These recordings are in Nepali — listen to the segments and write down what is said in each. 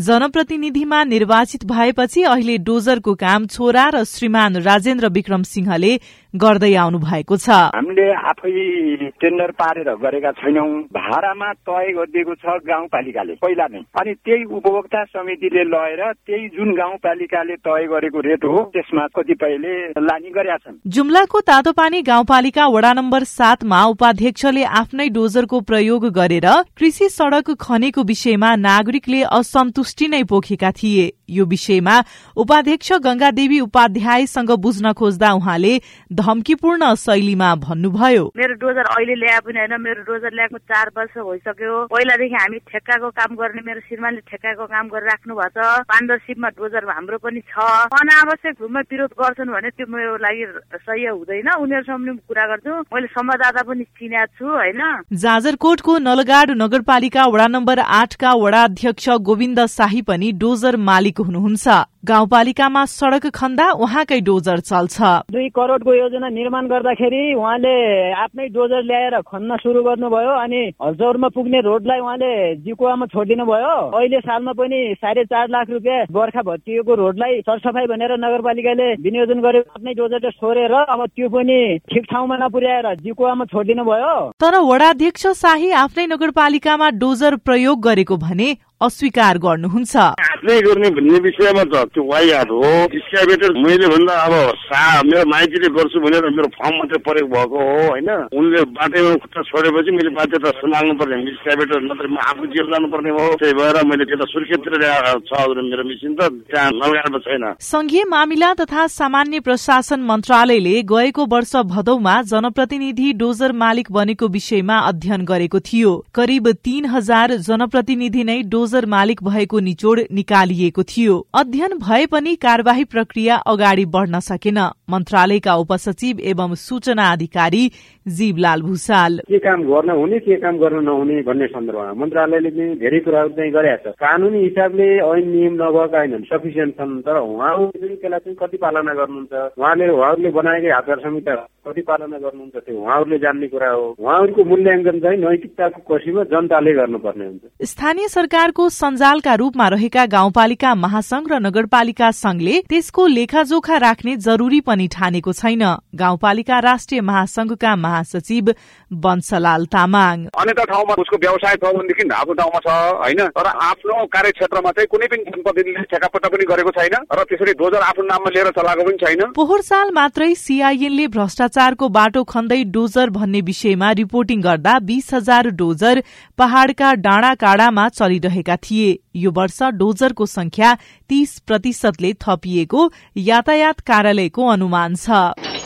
जनप्रतिनिधिमा निर्वाचित भएपछि अहिले डोजरको काम छोरा र श्रीमान राजेन्द्र विक्रम सिंहले गर्दै आउनु भएको छ। हामीले आफै टेन्डर पारेर गरेका छैनौँ। भाडामा तय गरिदिएको छ गाउँपालिकाले पहिला नै। अनि त्यही उपभोक्ता समितिले लगेर त्यही जुन गाउँपालिकाले तय गरेको रेट हो त्यसमा कतिपयले लानी गरेका छन्। जुम्लाको तातोपानी गाउँपालिका वडा नम्बर सातमा उपाध्यक्षले आफ्नै डोजरको प्रयोग गरेर कृषि सड़क खनेको विषयमा नागरिकले असन्तुष्टि नै पोखेका थिए। यो विषयमा उपाध्यक्ष गंगादेवी उपाध्यायसँग बुझ्न खोज्दा उहाँले धम्कीपूर्ण शैलीमा भन्नुभयो। मेरो डोजर अहिले ल्याए पनि होइन मेरो डोजर ल्याएको चार वर्ष भइसक्यो। पहिलादेखि हामी ठेक्काको काम गर्ने मेरो श्रीमानले ठेक्काको काम गरिराख्नु भएको छ। पार्टनरसिपमा डोजर हाम्रो पनि छ। अनावश्यक रूपमा विरोध गर्छन् भने त्यो मेरो लागि सही हुँदैन। उनीहरूसँग पनि कुरा गर्छु। मैले संवाददाता पनि चिनेको छु होइन। जाजरकोटको नलगाड नगरपालिका वडा नम्बर आठका वडा अध्यक्ष गोविन्द शाही पनि डोजर मालिक हुनुहुन्छ। गाउँपालिकामा सड़क खन्दा उहाँकै डोजर चल्छ। दुई करोडको योजना निर्माण गर्दाखेरि उहाँले आफ्नै डोजर ल्याएर खन्न सुरु गर्नुभयो अनि हल्चौरमा पुग्ने रोडलाई उहाँले जिकुवामा छोडिदिनु भयो अहिले सालमा पनि साढे चार लाख रुपियाँ बर्खा भत्किएको रोडलाई सरसफाई भनेर नगरपालिकाले विनियोजन गरेको आफ्नै डोजर छोडेर अब त्यो पनि ठिक ठाउँमा नपुर्याएर जिकुवामा छोडिदिनु भयो तर वडाध्यक्ष शाही आफ्नै नगरपालिकामा डोजर प्रयोग गरेको भने अस्वीकार गर्नुहुन्छ। आफ्नै गर्ने भन्ने विषयमा त त्यो वाइहाट हो। स्क्याबेटर मैले भन्दा अब सा मेरो माइतीले गर्छु भनेर मेरो फर्म मात्रै प्रयोग भएको हो होइन? उनले बाटैमा खुट्टा छोडेपछि मैले बाध्यता सुनाल्नु पर्ने स्क्याबेटर नत्र म आफू जेल जानुपर्ने हो। त्यही भएर मैले त्यता सुर्खेततिर छ मेरो मिसिन त त्यहाँ नलगाएको छैन। संघीय मामिला तथा सामान्य प्रशासन मन्त्रालयले गएको वर्ष भदौमा जनप्रतिनिधि डोजर मालिक बनेको विषयमा अध्ययन गरेको थियो। करिब तीन हजार जनप्रतिनिधि नै डोजर डोजर मालिक भएको निचोड निकालिएको थियो। अध्ययन भए पनि कार्यवाही प्रक्रिया अगाडि बढ़न सकेन। मन्त्रालयका उपसचिव एवं सूचना अधिकारी जीवलाल भूषाल। के काम गर्न हुने के काम गर्न नहुने भन्ने सन्दर्भमा मन्त्रालयले पनि धेरै कुराहरू चाहिँ गरेका छ। कानुनी हिसाबले ऐन नियम नभएका होइनन् सफिसियन्ट छन् तर उहाँहरूले त्यसलाई चाहिँ कति पालना गर्नुहुन्छ? उहाँले उहाँहरूले बनाएकै आचार संहिता कति पालना गर्नुहुन्छ त्यो उहाँहरूले जान्ने कुरा हो। उहाँहरूको मूल्याङ्कन चाहिँ नैतिकताको कोशीमा जनताले गर्नुपर्ने हुन्छ। स्थानीय सरकारको सञ्जालका रूपमा रहेका गाउँपालिका महासंघ र नगरपालिका संघले त्यसको लेखाजोखा राख्ने जरूरी पनि ठानेको छैन। गाउँपालिका राष्ट्रिय महासंघका महासचिव वंशलाल तामाङ। अन्य ठाउँमा उसको व्यवसाय छ भनेदेखि आफ्नो ठाउँमा छ होइन? तर आफ्नो कार्यक्षेत्रमा चाहिँ कुनै पनि जनप्रतिनिधिले ठेकापट्टा पनि गरेको छैन र त्यसरी डोजर आफ्नो नाममा लिएर चलाएको पनि छैन। पोहोर साल मात्रै सीआईएनले भ्रष्टाचारको बाटो खन्दै डोजर भन्ने विषयमा रिपोर्टिङ गर्दा बीस हजार डोजर पहाड़का डाँडा काँडामा चलिरहेका थिए। यो वर्ष डोजरको संख्या तीस प्रतिशतले थपिएको यातायात कार्यालयको अनुमान छ।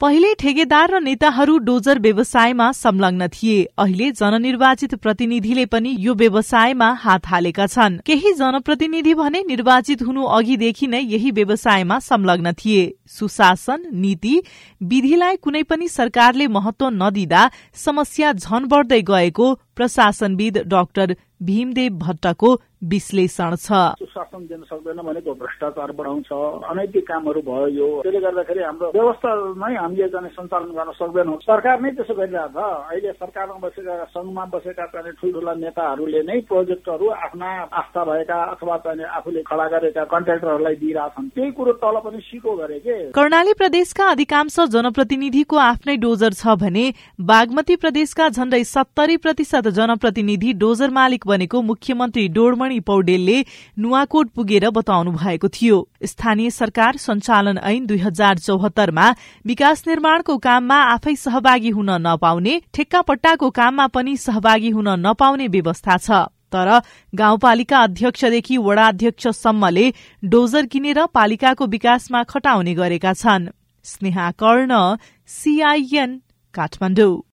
पहिले ठेकेदार र नेताहरू डोजर व्यवसायमा संलग्न थिए। अहिले जननिर्वाचित प्रतिनिधिले पनि यो व्यवसायमा हात हालेका छन्। केही जनप्रतिनिधि भने निर्वाचित हुनु अघिदेखि नै यही व्यवसायमा संलग्न थिए। सुशासन नीति विधिलाई कुनै पनि सरकारले महत्व नदिँदा समस्या झन बढ्दै गएको प्रशासनविद डाक्टर भीमदेव भट्टको विश्लेषण छ। सुशासन दिन सक्दैन भनेको भ्रष्टाचार बढाउँछ अनैतिक कामहरू भयो यो। त्यसले गर्दाखेरि हाम्रो व्यवस्था नै हामीले चाहिँ सञ्चालन गर्न सक्दैनौँ। सरकार नै त्यसो गरिरहेको छ। अहिले सरकारमा बसेका संघमा बसेका चाहिँ ठुल्ठुला नेताहरूले नै प्रोजेक्टहरू आफ्ना आस्था भएका अथवा चाहिँ आफूले खडा गरेका कन्ट्राक्टरहरूलाई दिइरहेछन्। त्यही कुरो तल पनि सिको गरे के? कर्णाली प्रदेशका अधिकांश जनप्रतिनिधिको आफ्नै डोजर छ भने बागमती प्रदेशका झण्डै सत्तरी प्रतिशत जनप्रतिनिधि डोजर मालिक बनेको मुख्यमन्त्री डोरमणि पौडेलले नुवाकोट पुगेर बताउनु भएको थियो। स्थानीय सरकार सञ्चालन ऐन दुई हजार चौहत्तरमा विकास निर्माणको काममा आफै सहभागी हुन नपाउने ठेक्कापट्टाको काममा पनि सहभागी हुन नपाउने व्यवस्था छ। तर गाउँपालिका अध्यक्षदेखि वडाध्यक्षसम्मले डोजर किनेर पालिकाको विकासमा खटाउने गरेका छन्। स्नेहा कर्ण सीआईएन काठमाडौँ।